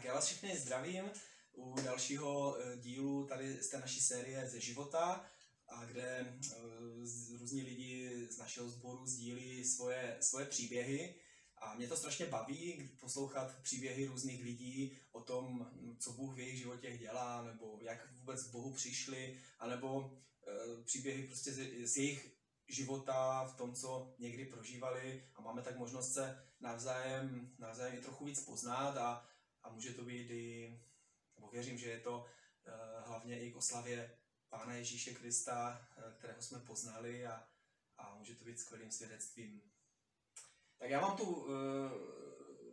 Tak já vás všechny zdravím u dalšího eh, dílu tady z té naší série ze života, a kde eh, různí lidi z našeho sboru sdílí svoje, svoje příběhy. A mě to strašně baví poslouchat příběhy různých lidí o tom, co Bůh v jejich životě dělá, nebo jak vůbec k Bohu přišli, anebo e, příběhy prostě z jejich života, v tom, co někdy prožívali a máme tak možnost se navzájem, navzájem i trochu víc poznat a, a může to být i, nebo věřím, že je to uh, hlavně i k oslavě Pána Ježíše Krista, uh, kterého jsme poznali a, a může to být skvělým svědectvím. Tak já mám tu uh,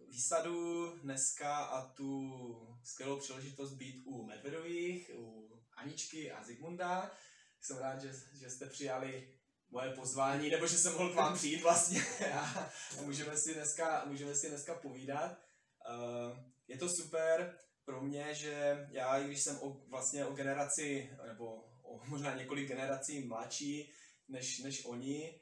výsadu dneska a tu skvělou příležitost být u Medvedových, u Aničky a Zigmunda. Jsem rád, že, že jste přijali moje pozvání, nebo že jsem mohl k vám přijít vlastně a můžeme si dneska, můžeme si dneska povídat. Uh, je to super pro mě, že já, když jsem o, vlastně o generaci, nebo o možná několik generací mladší než, než oni,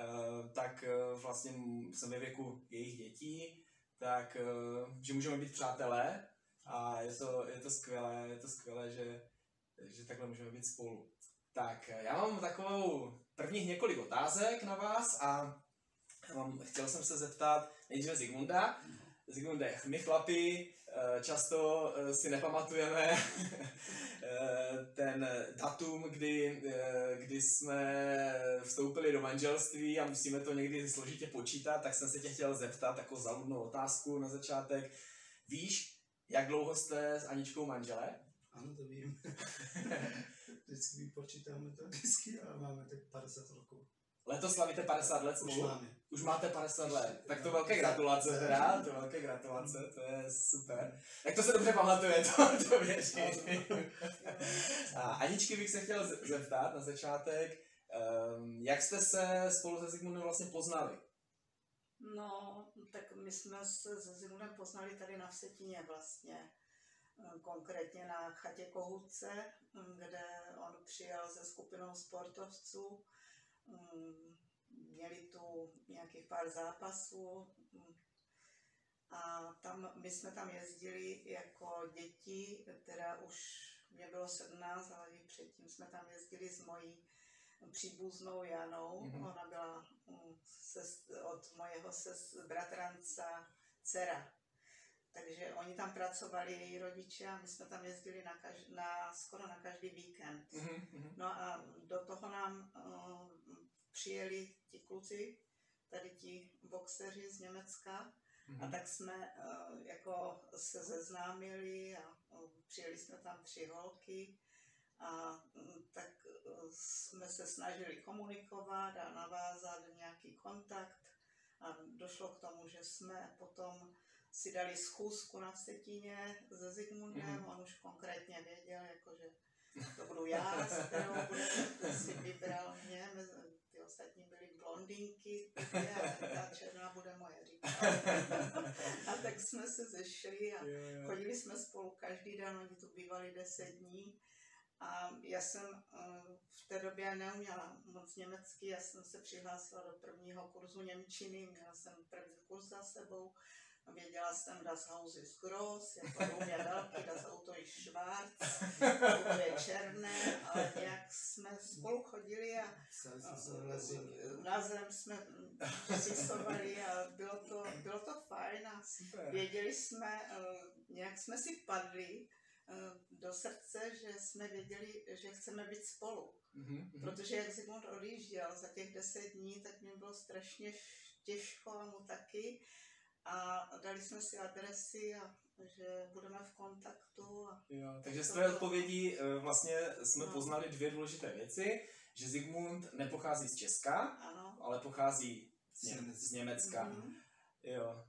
uh, tak uh, vlastně jsem ve věku jejich dětí, tak uh, že můžeme být přátelé a je to, je to skvělé, je to skvělé, že, že takhle můžeme být spolu. Tak já mám takovou prvních několik otázek na vás a mám, chtěl jsem se zeptat nejdříve Zigmunda. Zigmunde, my chlapi eh, často eh, si nepamatujeme eh, ten datum, kdy, kdy jsme vstoupili do manželství a musíme to někdy složitě počítat, tak jsem se tě chtěl zeptat takovou zaludnou otázku na začátek. Víš, jak dlouho jste s Aničkou manželé? Ano, to vím. vždycky vypočítáme to vždycky a máme tak 50 roků. Letos slavíte 50 let spolu? Už máme. Už máte 50 let. Tak to velké gratulace teda, to velké gratulace, to je super. Tak to se dobře pamatuje, to, to věřím. A Aničky bych se chtěl zeptat na začátek, um, jak jste se spolu se Zigmundem vlastně poznali? No, tak my jsme se se Zigmundem poznali tady na Vsetíně vlastně. Eh, konkrétně na chatě Kohutce, mm, kde on přijel se skupinou sportovců. Mm, měli tu nějakých pár zápasů a tam, my jsme tam jezdili jako děti, teda už mě bylo 17, ale i předtím jsme tam jezdili s mojí příbuznou Janou. Mm-hmm. Ona byla ses, od mojeho ses, bratranca dcera. Takže oni tam pracovali, její rodiče, a my jsme tam jezdili na, kaž, na skoro na každý víkend. Mm-hmm. No a do toho nám uh, přijeli ti kluci, tady ti boxeři z Německa, mm-hmm. a tak jsme uh, jako se seznámili a uh, přijeli jsme tam tři holky a um, tak uh, jsme se snažili komunikovat a navázat nějaký kontakt a došlo k tomu, že jsme potom si dali schůzku na Vsetíně se Zigmundem, mm-hmm. on už konkrétně věděl, jakože to budu já, s kterou bude, si vybral mě, ostatní byly blondinky, a ta černá bude moje, říkal. A tak jsme se zešli a chodili jsme spolu každý den, oni tu bývali deset dní. A já jsem eh, v té době neuměla moc německy, já jsem se přihlásila do prvního kurzu Němčiny, měla jsem první kurz za sebou Věděla jsem, das Haus ist groß, jako dům je velký, das Auto ist schwarz, auto je černé, ale nějak jsme spolu chodili a, na zem jsme přisovali a bylo to, bylo to fajn a věděli jsme, eh, nějak jsme si padli eh, do srdce, že jsme věděli, že chceme být spolu. Mm-hmm. Protože jak Zygmunt odjížděl za těch deset dní, tak mě bylo strašně těžko a mu taky a dali jsme si adresy a že budeme v kontaktu. A jo, takže z tvé odpovědí eh, vlastně jsme no. poznali dvě důležité věci, že Zigmund nepochází z Česka, ano. ale pochází z, Ně- z Německa. Mm-hmm. Jo.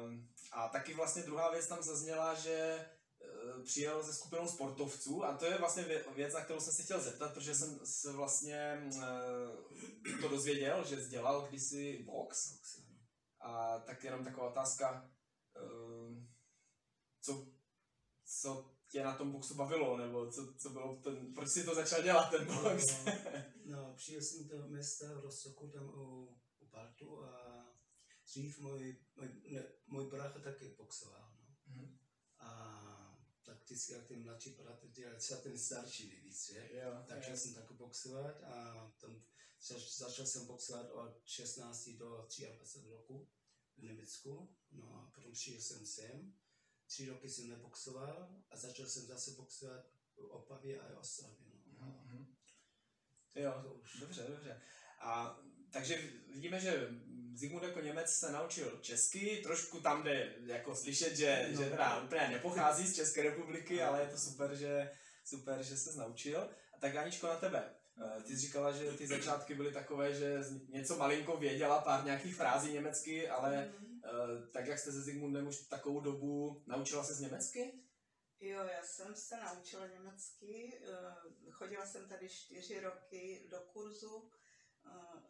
Um, a taky vlastně druhá věc tam zazněla, že uh, přijel se skupinou sportovců a to je vlastně věc, na kterou jsem se chtěl zeptat, protože jsem se vlastně uh, to dozvěděl, že dělal kdysi box. A tak jenom taková otázka, ehm, co, co tě na tom boxu bavilo, nebo co, co bylo ten, proč jsi to začal dělat, ten no, box? No, no přijel jsem do města v Rostoku, tam u, u Baltu a dřív můj, můj, ne, můj brácha taky boxoval. No. Mm-hmm. vždycky jak ten mladší bratr dělal, třeba ten starší nejvíc, že? Jo, Začal jo. jsem taky boxovat a tam zač- začal jsem boxovat od 16 do 23 roku v Německu. No a potom přišel jsem sem. Tři roky jsem neboxoval a začal jsem zase boxovat v Opavě a Ostravě. No. Mhm. Jo, To už. dobře, dobře. A takže vidíme, že Zigmund jako Němec se naučil česky, trošku tam jde jako slyšet, že, No. že teda úplně nepochází z České republiky, ale je to super, že, super, že se naučil. A tak Aničko na tebe. Eh, Ty jsi říkala, že ty začátky byly takové, že něco malinko věděla, pár nějakých frází německy, ale eh, tak jak jste se Zigmundem už takovou dobu, naučila se z německy? Jo, já jsem se naučila německy. eh, Chodila jsem tady čtyři roky do kurzu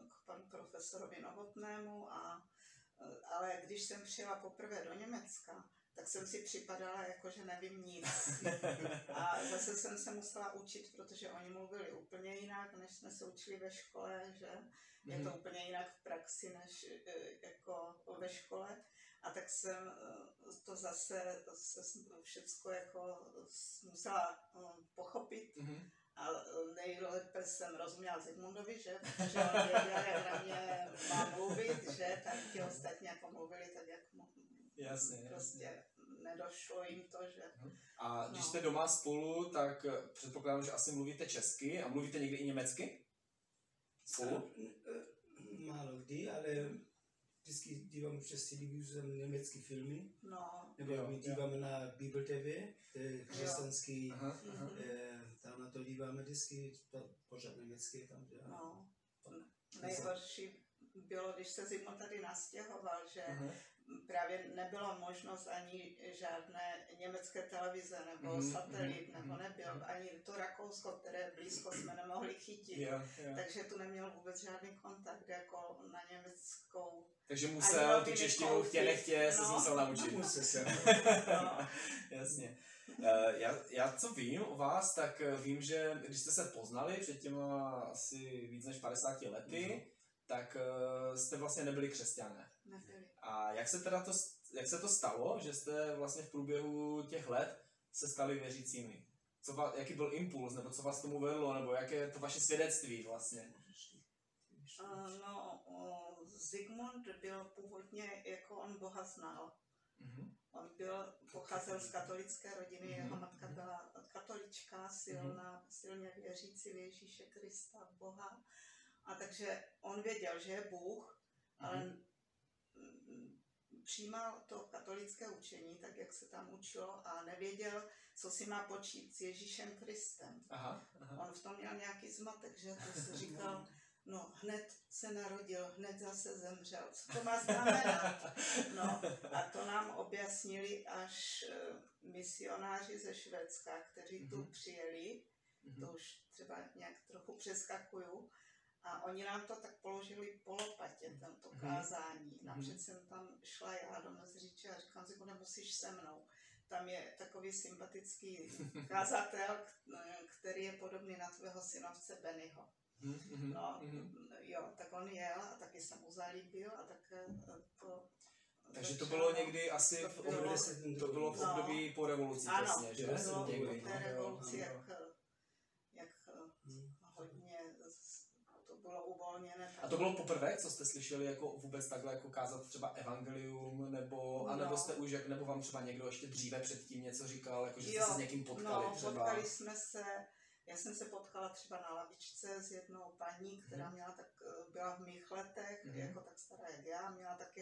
k panu profesorovi Novotnému, a, ale když jsem přijela poprvé do Německa, tak jsem si připadala jako, že nevím nic. A zase jsem se musela učit, protože oni mluvili úplně jinak, než jsme se učili ve škole, že je to úplně jinak v praxi, než eh, jako ve škole. A tak jsem eh, to zase se všechno jako musela eh, pochopit. Mhm. A nejlépe jsem rozuměla Zigmundovi, že? Protože on věděl, jak na mě má mluvit, že? Tak ti ostatní jako mluvili tak, jak mu Jasně, jasně. prostě nedošlo jim to, že A když No. jste doma spolu, tak eh, předpokládám, že asi mluvíte česky a mluvíte někdy i německy? Spolu? Málo kdy, ale vždycky dívám přes televizi německé filmy, no, nebo Jo, my jo. díváme na Bible TV, to je křesťanský, Aha, aha. Mhm. eh, tam na to díváme vždycky, to pořád německy tam dělá. no. Nejhorší bylo, když se Zimon tady nastěhoval, že aha. Právě nebyla možnost ani žádné německé televize nebo Mhm, satelit, mhm, nebo mhm. nebyl ani to Rakousko, které blízko jsme nemohli chytit. Jo, jo. Takže tu neměl vůbec žádný kontakt jako na německou. Takže musel tu češtinu chtě nechtě se No. musel naučit. Musel se. No, Jasně. Eh, Já, já co vím o vás, tak eh, vím, že když jste se poznali před těma asi víc než 50 lety, Mhm. tak eh, jste vlastně nebyli křesťané. nebyli. A jak se teda to, jak se to stalo, že jste vlastně v průběhu těch let se stali věřícími? Co va, jaký byl impuls, nebo co vás tomu vedlo, nebo jaké je to vaše svědectví vlastně? Eh, No, o, Zigmund byl původně, jako on Boha znal. Mhm. On byl, pocházel z katolické rodiny, Mhm, jeho matka mhm. byla katolička, silná, silně věřící v Ježíše Krista, v Boha. A takže on věděl, že je Bůh, ale mm, přijímal to katolické učení, tak jak se tam učilo, a nevěděl, co si má počít s Ježíšem Kristem. Aha, aha. On v tom měl nějaký zmatek, že to si říkal, no hned se narodil, hned zase zemřel. Co to má znamenat? No a to nám objasnili až eh, misionáři ze Švédska, kteří tu Mhm. přijeli, Mhm. to už třeba nějak trochu přeskakuju, a oni nám to tak položili po lopatě, tento Mhm. kázání. Napřed Mhm. jsem tam šla já do Mezříče a říkám si, nemusíš se mnou. Tam je takový sympatický kazatel, k- který je podobný na tvého synovce Bennyho. Mhm, mhm, No, mhm. jo, tak on jel a taky se mu zalíbil a tak eh, to... Takže to bylo někdy asi v To bylo- období, to bylo v No. období po revoluci Ano, přesně, že? jsem bylo Někdy, po no. té revoluci, jak, eh, jak eh, Hmm. hodně z- to bylo uvolněné. A to bylo poprvé, co jste slyšeli jako vůbec takhle jako kázat třeba evangelium, nebo, anebo No. jste už, jak, nebo vám třeba někdo ještě dříve předtím něco říkal, jako že jste Jo, se s někým potkali no, třeba. potkali jsme se, já jsem se potkala třeba na lavičce s jednou paní, která Mhm. měla tak, byla v mých letech, Mhm. jako tak stará jak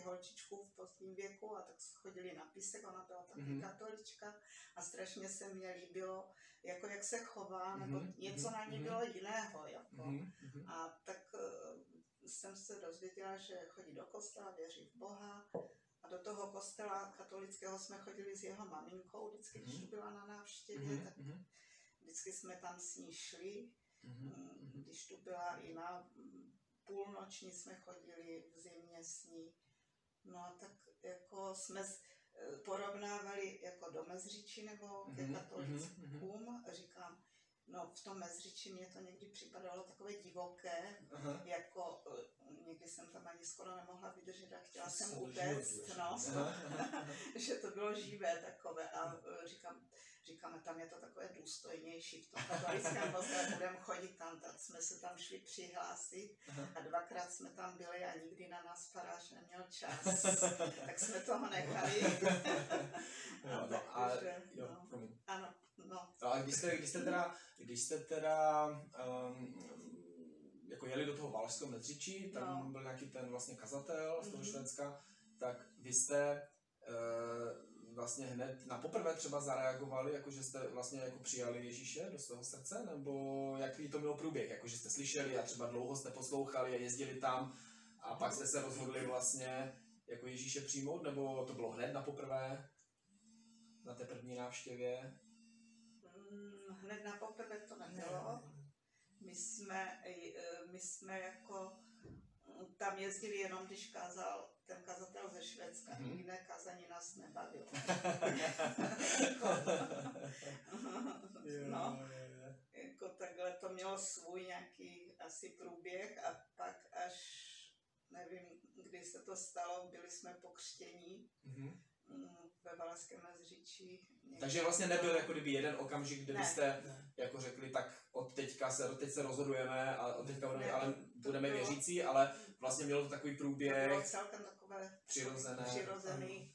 holčičku v pozdním věku a tak chodili na písek, ona byla taky Mhm. katolička a strašně se mě líbilo, jako jak se chová, nebo Mhm, něco mhm, na ní mhm. bylo jiného, jako. Mhm, mhm. A tak eh, jsem se dozvěděla, že chodí do kostela, věří v Boha. A do toho kostela katolického jsme chodili s jeho maminkou, vždycky, když Mhm. byla na návštěvě, Mhm, tak mhm, vždycky jsme tam s ní šli. mhm, Mm, mhm. Když tu byla i na půlnoční jsme chodili v zimě s ní. No a tak jako jsme porovnávali jako do Mezříči nebo ke Mhm, katolickům. Říkám, no v tom Mezříči mě to někdy připadalo takové divoké, Aha, jako eh, někdy jsem tam ani skoro nemohla vydržet a chtěla jsem utéct, no, že to bylo živé takové. A eh, říkám, říkáme, tam je to takové důstojnější v tom katolickém kostele, budeme chodit tam, tak jsme se tam šli přihlásit a dvakrát jsme tam byli a nikdy na nás farář neměl čas, tak jsme toho nechali. Jo, no, a, už, jo, no. promiň. Ano, no, No a když jste, když jste teda, když jste teda um, jako jeli do toho Valašského Medřičí, tam No. byl nějaký ten vlastně kazatel z toho Mhm. Švédska, tak vy jste uh, vlastně hned na poprvé třeba zareagovali, jako že jste vlastně jako přijali Ježíše do svého srdce, nebo jaký to mělo průběh, jako že jste slyšeli a třeba dlouho jste poslouchali a jezdili tam a pak jste se rozhodli vlastně jako Ježíše přijmout, nebo to bylo hned na poprvé na té první návštěvě? Mm, hned na poprvé to nebylo. My jsme, eh, my jsme jako tam jezdili jenom, když kázal ten kazatel ze Švédska, Mhm. jiné kázání nás nebavilo. no, jako takhle to mělo svůj nějaký asi průběh a pak až, nevím, kdy se to stalo, byli jsme pokřtění Mhm. Mm, ve Valašském Mezříčí. Takže vlastně nebyl jako kdyby jeden okamžik, kdy byste Ne. jako řekli, tak od teďka se, teď se rozhodujeme a od teďka budeme, Ne, ale budeme bylo- věřící, ale vlastně mělo to takový To bylo průběh. celkem takové přirozené. přirozený.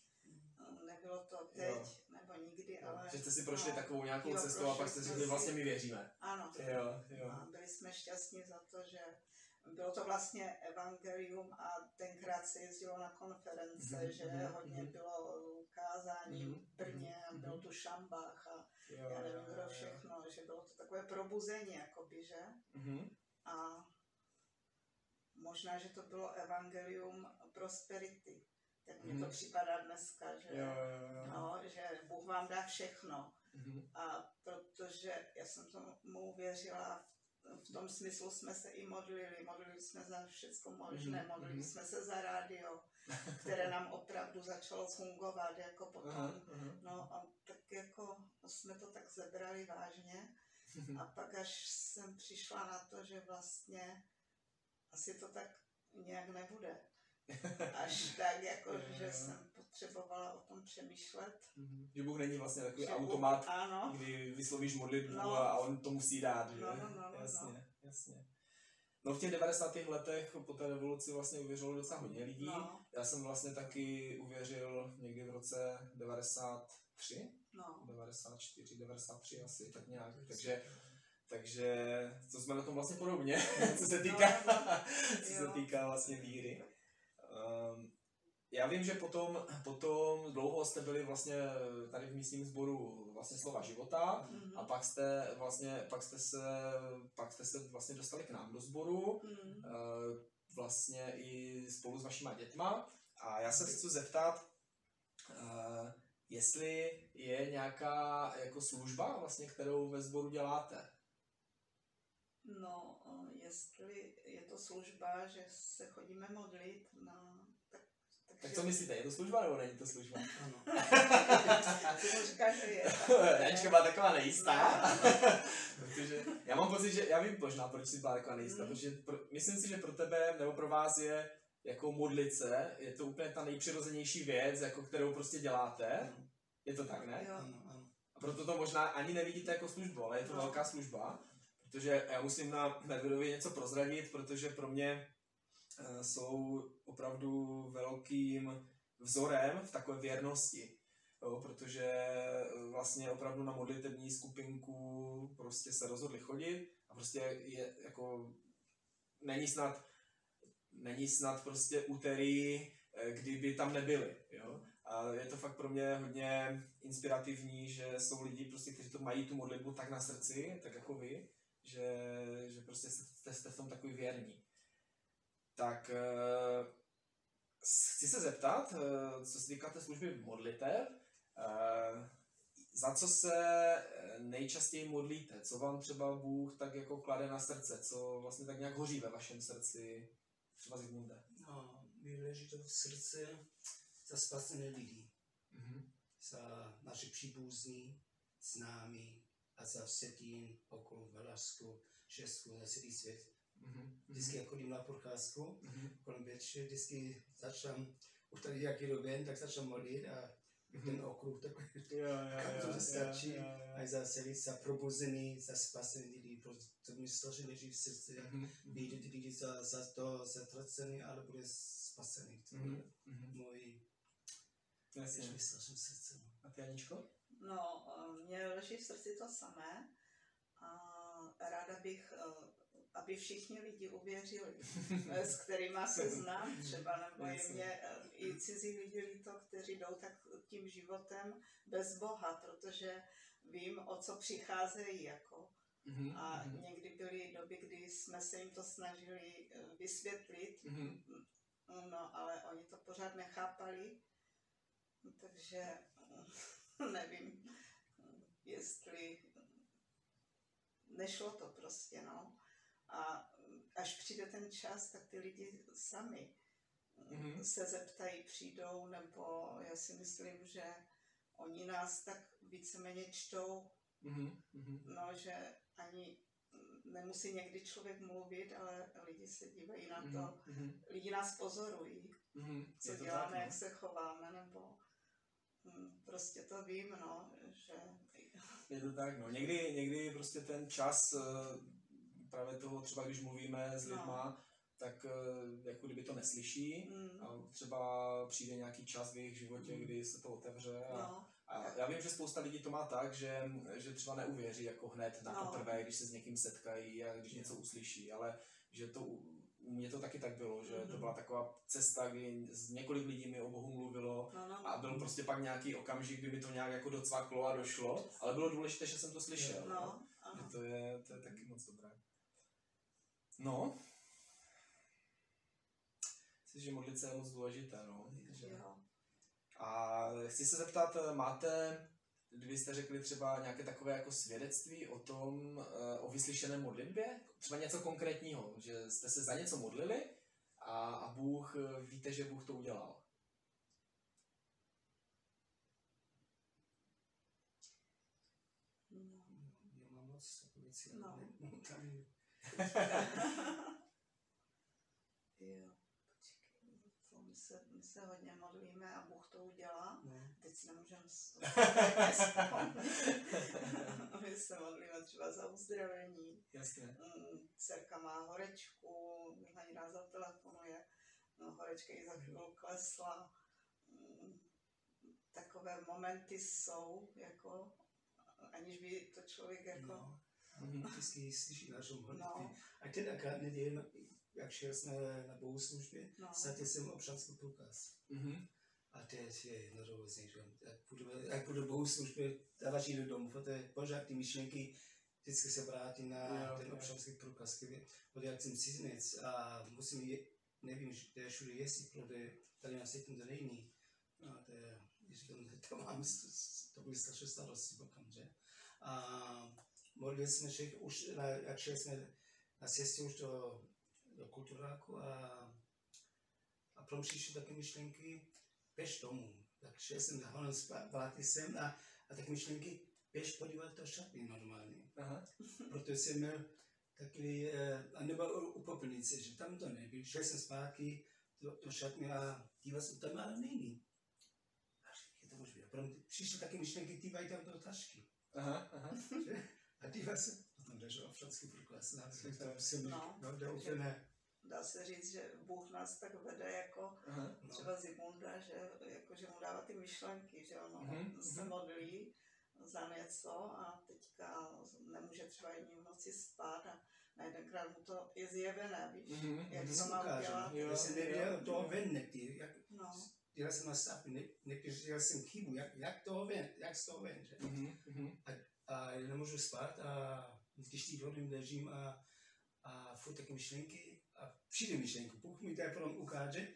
Nebylo to teď, Jo. nebo nikdy, ale... Že jste si prošli no, takovou nějakou Jo, cestou a pak jste řekli, si- vlastně my věříme. Ano. Jo, jo. A byli jsme šťastní za to, že bylo to vlastně evangelium a tenkrát se jezdilo na konference, Mhm, že mhm, hodně mhm. bylo kázání Mhm, v Brně, mhm, byl mhm. tu Šambách a jo, já nevím jo, kdo jo. všechno, že bylo to takové probuzení, jakoby, že? Mhm. A možná, že to bylo evangelium prosperity. Tak mi to Mhm. připadá dneska, že, Jo, jo, jo. no, že Bůh vám dá všechno. Mhm. A protože já jsem tomu věřila, v, v tom smyslu jsme se i modlili. Modlili jsme za všechno možné, Mhm, modlili mhm. jsme se za rádio, které nám opravdu začalo fungovat jako potom. Aha. No a tak jako jsme to tak zebrali vážně. A pak až jsem přišla na to, že vlastně asi to tak nějak nebude. Až tak, jako, že jsem potřebovala o tom přemýšlet. Mhm. Že Bůh není vlastně takový Že Bůh- automat, Ano, kdy vyslovíš modlitbu No. a on to musí dát, že? No, no, no, jasně, jasně. No v těch 90. letech po té revoluci vlastně uvěřilo docela hodně lidí. no, Já jsem vlastně taky uvěřil někdy v roce 93, no. 94, 93 asi, tak nějak. Takže, takže to jsme na tom vlastně podobně, co se týká, No, no, co se týká vlastně víry. Um, já vím, že potom, potom dlouho jste byli vlastně tady v místním sboru vlastně slova života Mhm. a pak jste vlastně, pak jste se, pak jste se vlastně dostali k nám do sboru, Mhm. eh, vlastně i spolu s vašima dětma a já se chci zeptat, eh, jestli je nějaká jako služba vlastně, kterou ve sboru děláte. No, o, jestli je to služba, že se chodíme modlit, no, tak, co myslíte, je to služba nebo není to služba? Ano. Ty mu říkáš, že je. Janička byla taková nejistá, protože já mám pocit, že já vím možná, proč jsi byla taková nejistá, Mm. protože pro, myslím si, že pro tebe nebo pro vás je jako modlit se, je to úplně ta nejpřirozenější věc, jako kterou prostě děláte. Je to tak, ne? Jo. Ano, ano. A proto to možná ani nevidíte jako službu, ale je to No. velká služba, protože já musím na Medvedovi něco prozradit, protože pro mě jsou opravdu velkým vzorem v takové věrnosti. Jo, protože eh, vlastně opravdu na modlitební skupinku prostě se rozhodli chodit a prostě je jako není snad není snad prostě úterý, eh, kdyby tam nebyli, jo. A je to fakt pro mě hodně inspirativní, že jsou lidi, prostě, kteří to mají tu modlitbu tak na srdci, tak jako vy, že, že prostě jste, jste v tom takový věrní. Tak eh, chci se zeptat, eh, co se týká té služby modlitev, eh, za co se nejčastěji modlíte? Co vám třeba Bůh tak jako klade na srdce? Co vlastně tak nějak hoří ve vašem srdci? Třeba Zigmunde. No, mi leží to v srdci za spasené lidi, Mhm. za naše příbuzní, známí a za všetkým okolo Valašsku, Česku, na celý svět. Mhm. Vždycky, jak chodím na procházku, Mhm. kolem večer, vždycky začám, už tady nějaký doben, tak začám modlit a ten okruh takový, Jo, jo, kam to stačí, a za celý za probuzený, za spasený lidi, protože mi strašně leží v srdci, jak Mhm, vidět lidi za, za to zatracený, ale bude spasený. To mhm, mhm. můj, leží v srdci. no. A ty Aničko? No, eh, mně leží v srdci to samé a ráda bych, eh, aby všichni lidi uvěřili, eh, s kterými se znám třeba, nebo je mě eh, i cizí lidi líto, kteří jdou tak tím životem bez Boha, protože vím, o co přicházejí, jako. Mhm, A mhm, někdy byly doby, kdy jsme se jim to snažili eh, vysvětlit, mhm. no ale oni to pořád nechápali, takže nevím, jestli nešlo to prostě, no. A až přijde ten čas, tak ty lidi sami Mhm. se zeptají, přijdou, nebo já si myslím, že oni nás tak víceméně čtou, Mhm, mhm. no, že ani nemusí někdy člověk mluvit, ale lidi se dívají na to, Mhm, lidi nás pozorují, mhm. co děláme, tak, jak no. se chováme, nebo hm, prostě to vím, no, že Je to tak, no. Někdy, někdy prostě ten čas eh, právě toho, třeba když mluvíme s No. lidma, tak eh, jako kdyby to neslyší hm, a třeba přijde nějaký čas v jejich životě, Mm. kdy se to otevře a, no, a já vím, že spousta lidí to má tak, že, že třeba neuvěří jako hned na No. poprvé, když se s někým setkají a když něco uslyší, ale že to u, mě to taky tak bylo, že to Mhm. byla taková cesta, kdy z několik lidí mi o Bohu mluvilo no, no, a byl prostě pak nějaký okamžik, kdy mi to nějak jako docvaklo a došlo, ale bylo důležité, že jsem to slyšel. no, Že ano. to je, to je taky moc dobré. No. Myslím, že modlit se je moc důležité, no. Že... A chci se zeptat, eh, máte, vy jste řekli třeba nějaké takové jako svědectví o tom, eh, o vyslyšené modlitbě? Třeba něco konkrétního, že jste se za něco modlili a, a Bůh, eh, víte, že Bůh to udělal. No. Já mám moc takových věcí, No. Jo, počkej, my se, my se hodně modlíme a Bůh to udělá. no. Teď si nemůžeme My se modlíme třeba za uzdravení. Jasně. Mm, Dcerka má horečku, možná ji nás zatelefonuje. No, horečka jí za chvíli klesla. Mm, Takové momenty jsou, jako, aniž by to člověk jako... No. Mhm. Vždycky slyší našu modlitby. No, A tenkrát nedělím, jak šel jsme na bohoslužbě, no, ztratil jsem občanský průkaz. Mhm. A teď je nervózní, že jak půjdu, jak půjdu bohoslužbě, dáváš jít domů, protože pořád ty myšlenky vždycky se vrátí na Jo, ten jo. občanský průkaz, kdy, protože jak jsem cizinec a musím je, nevím, že kde všude jezdit, protože tady na světě to není. No, to je, když říkám, to mám, to byly strašné starosti potom, že? A modlili jsme se už, na, jak šli na cestě už do, do kulturáku a, a potom přišly také myšlenky, běž domů. Tak šel jsem za honem, vrátil jsem a, a tak myšlenky, běž podívat do šatny normálně. Aha. Protože jsem měl takový, eh, a nebo u, popelnice, že tam to nebyl. Šel jsem zpátky do, do šatny a díval jsem tam, ale není. A je to možné. A potom přišly také myšlenky, dívají tam do tašky. Aha, aha. Že? A díval jsem, a tam ležel občanský průkaz. A tam jsem, No. no, no, úplně, dá se říct, že Bůh nás tak vede jako aha. no. třeba Zimunda, že, jako, že mu dává ty myšlenky, že ono Mhm, se modlí za něco a teďka nemůže třeba jedním v noci spát a na jedenkrát mu to je zjevené, víš, Mhm, jak mhm. to má udělat. Jo, Já jsem nevěděl toho ven, nekdy, jak, No, dělal jsem na stav, ne, nedělal jsem chybu, jak, jak toho ven, jak z toho ven, že? Mhm, mhm. A já nemůžu spát a ty hodin ležím a, a furt taky myšlenky a přijde myšlenku, Bůh mi to potom ukáže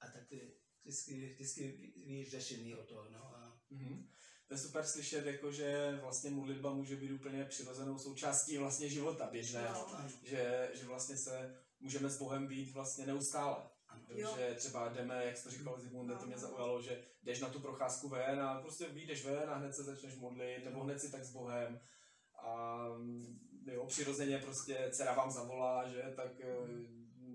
a tak to je vždycky, vždycky víš řešení o toho, no a Mhm. To je super slyšet, jako, že vlastně modlitba může být úplně přirozenou součástí vlastně života běžného. No. a, Že, že vlastně se můžeme s Bohem být vlastně neustále. Jo. Že třeba jdeme, jak jsi to říkal Zigmunde, to mě No. zaujalo, že jdeš na tu procházku ven a prostě vyjdeš ven a hned se začneš modlit, nebo hned si tak s Bohem. A jo, přirozeně prostě dcera vám zavolá, že, tak eh,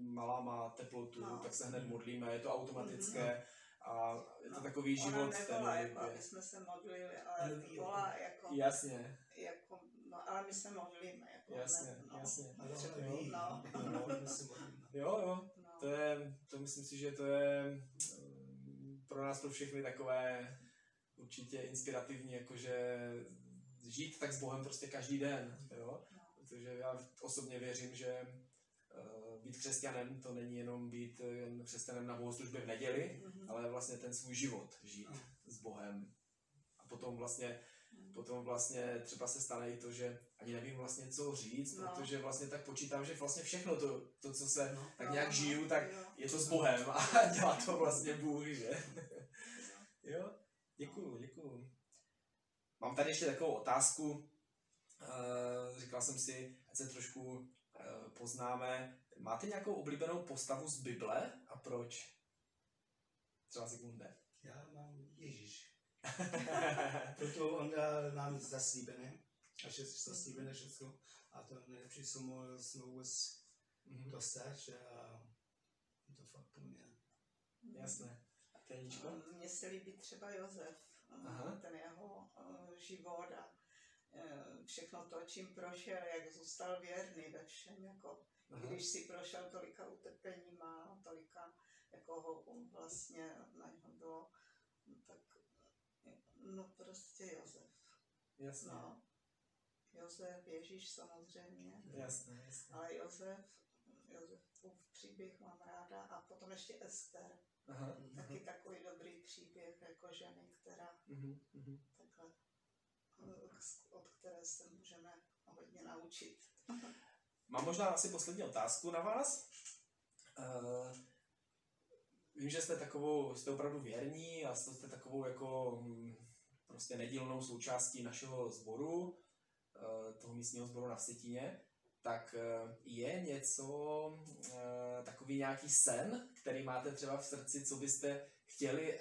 malá má teplotu, No. tak se hned modlíme, je to automatické. a je to takový Ona život. nevolá, ten jako, je- aby jsme se modlili, ale ví, volá jako, Jasně, jako, no, ale my se modlíme. Jako, jasně, ne, no, jasně. Ona no. no, no, modlíme. Jo, jo, No. To je, to myslím si, že to je mm, pro nás pro všechny takové určitě inspirativní, jakože žít tak s Bohem prostě každý den, jo. Protože já osobně věřím, že eh, být křesťanem to není jenom být jen křesťanem na bohoslužbě v neděli, Mhm. ale vlastně ten svůj život žít s Bohem. A potom vlastně. Potom vlastně třeba se stane i to, že ani nevím vlastně co říct, No. protože vlastně tak počítám, že vlastně všechno to, to co se No. tak No, nějak no, žiju, tak jo. je to s Bohem a dělá to vlastně Bůh, že? Jo, děkuju, děkuju. Mám tady ještě takovou otázku. Eh, Říkal jsem si, ať se trošku eh, poznáme. Máte nějakou oblíbenou postavu z Bible a proč? Třeba Sigmunde. Já. Proto on dal nám zaslíbené, a vše zaslíbené všechno. A to nejlepší, co mohl jsme vůbec Mhm, dostat, že a je to fakt pro mě. Jasné. A ty Aničko? No, Mně se líbí třeba Josef, eh, Aha. ten jeho eh, život a eh, všechno to, čím prošel, jak zůstal věrný ve všem, jako Aha. když si prošel tolika utrpeníma, tolika, jako ho vlastně na něho no prostě Josef. Jasně. No. Josef, Ježíš samozřejmě, Jasné, jasné. ale Josef, Josefův příběh mám ráda a potom ještě Ester. Aha. Taky takový dobrý příběh jako ženy, která takhle, eh, od které se můžeme hodně naučit. Mám možná asi poslední otázku na vás. Uh, vím, že jste takovou, jste opravdu věrní a jste takovou jako hm, prostě nedílnou součástí našeho sboru, uh, toho místního sboru na Vsetíně. Tak uh, je něco, uh, takový nějaký sen, který máte třeba v srdci, co byste chtěli,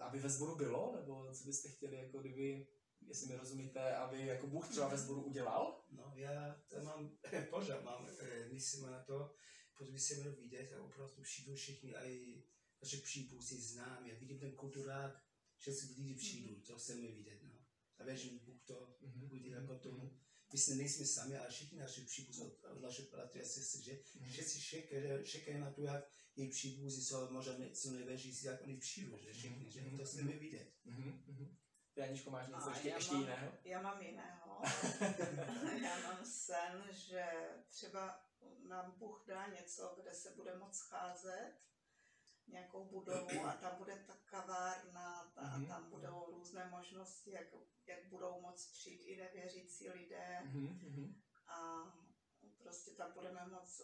aby ve sboru bylo, nebo co byste chtěli, jako kdyby, jestli mi rozumíte, aby jako Bůh třeba ve sboru udělal? No, já to mám, pořád mám, eh, myslím na to, protože se mnou vidět a opravdu přijdu všichni, a i naše příbuzní znám, já vidím ten kulturák, že si lidi přijdou, to se mi vidět, no. A věřím, Bůh to Mhm, udělá mhm, potom. My se nejsme sami, ale všichni naši příbuzní, od, naše bratry a sestry, že mhm. všichni čekají, čekají na to, jak její příbuzní jsou, možná něco nevěří si, jak oni přijdou, že všichni, že to se mi vidět. Mhm, mhm. Ty Aničko, máš něco ještě, já ještě mám- jiného? Já mám jiného. já mám sen, že třeba nám Bůh dá něco, kde se bude moc scházet, nějakou budovu a tam bude ta kavárna a Mhm. tam budou různé možnosti, jak, jak budou moc přijít i nevěřící lidé Mhm, mhm. a prostě tam budeme moc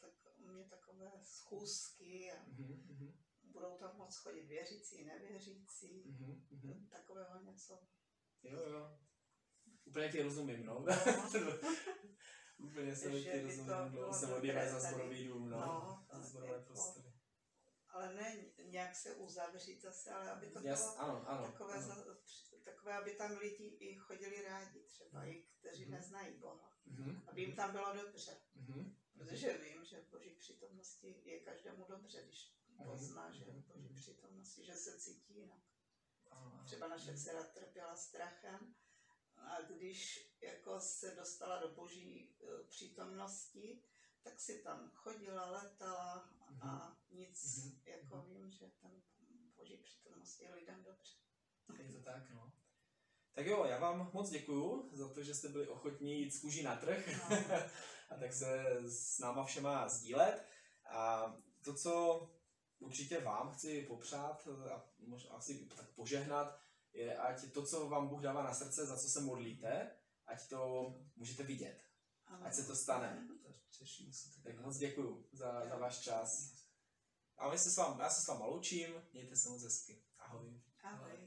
tak, mít takové schůzky a Mhm, mhm, budou tam moc chodit věřící, nevěřící, mhm, mhm. takového něco. Jo, jo. Úplně ti rozumím, no. Úplně se Že ti rozumím, se dobré modlíme za zborový dům, no. No, za zborové jako- prostory. Ale ne nějak se uzavřít zase, ale aby to Jas, bylo ano, ano. takové, ano. za, takové, aby tam lidi i chodili rádi, třeba i kteří Mhm. neznají Boha. Mhm, Aby jim tam bylo dobře, mhm, protože vím, že v Boží přítomnosti je každému dobře, když Mhm, pozná, že je v mhm, Boží mhm. přítomnosti, že se cítí jinak. Třeba naše dcera trpěla strachem a když jako se dostala do Boží eh, přítomnosti, tak si tam chodila, letala a nic, Mhm. jako Mhm. vím, že ten Boží přítomnost je lidem dobře. Je to tak, no. Tak jo, já vám moc děkuju za to, že jste byli ochotní jít z kůží na trh No. a tak se s náma všema sdílet. A to, co určitě vám chci popřát a možná asi tak požehnat, je, ať to, co vám Bůh dává na srdce, za co se modlíte, ať to můžete vidět. Ať se to stane. Těším se. Tak moc děkuju za, za váš čas. A my se s vám, já se s váma loučím, mějte se moc hezky. Ahoj. Ahoj.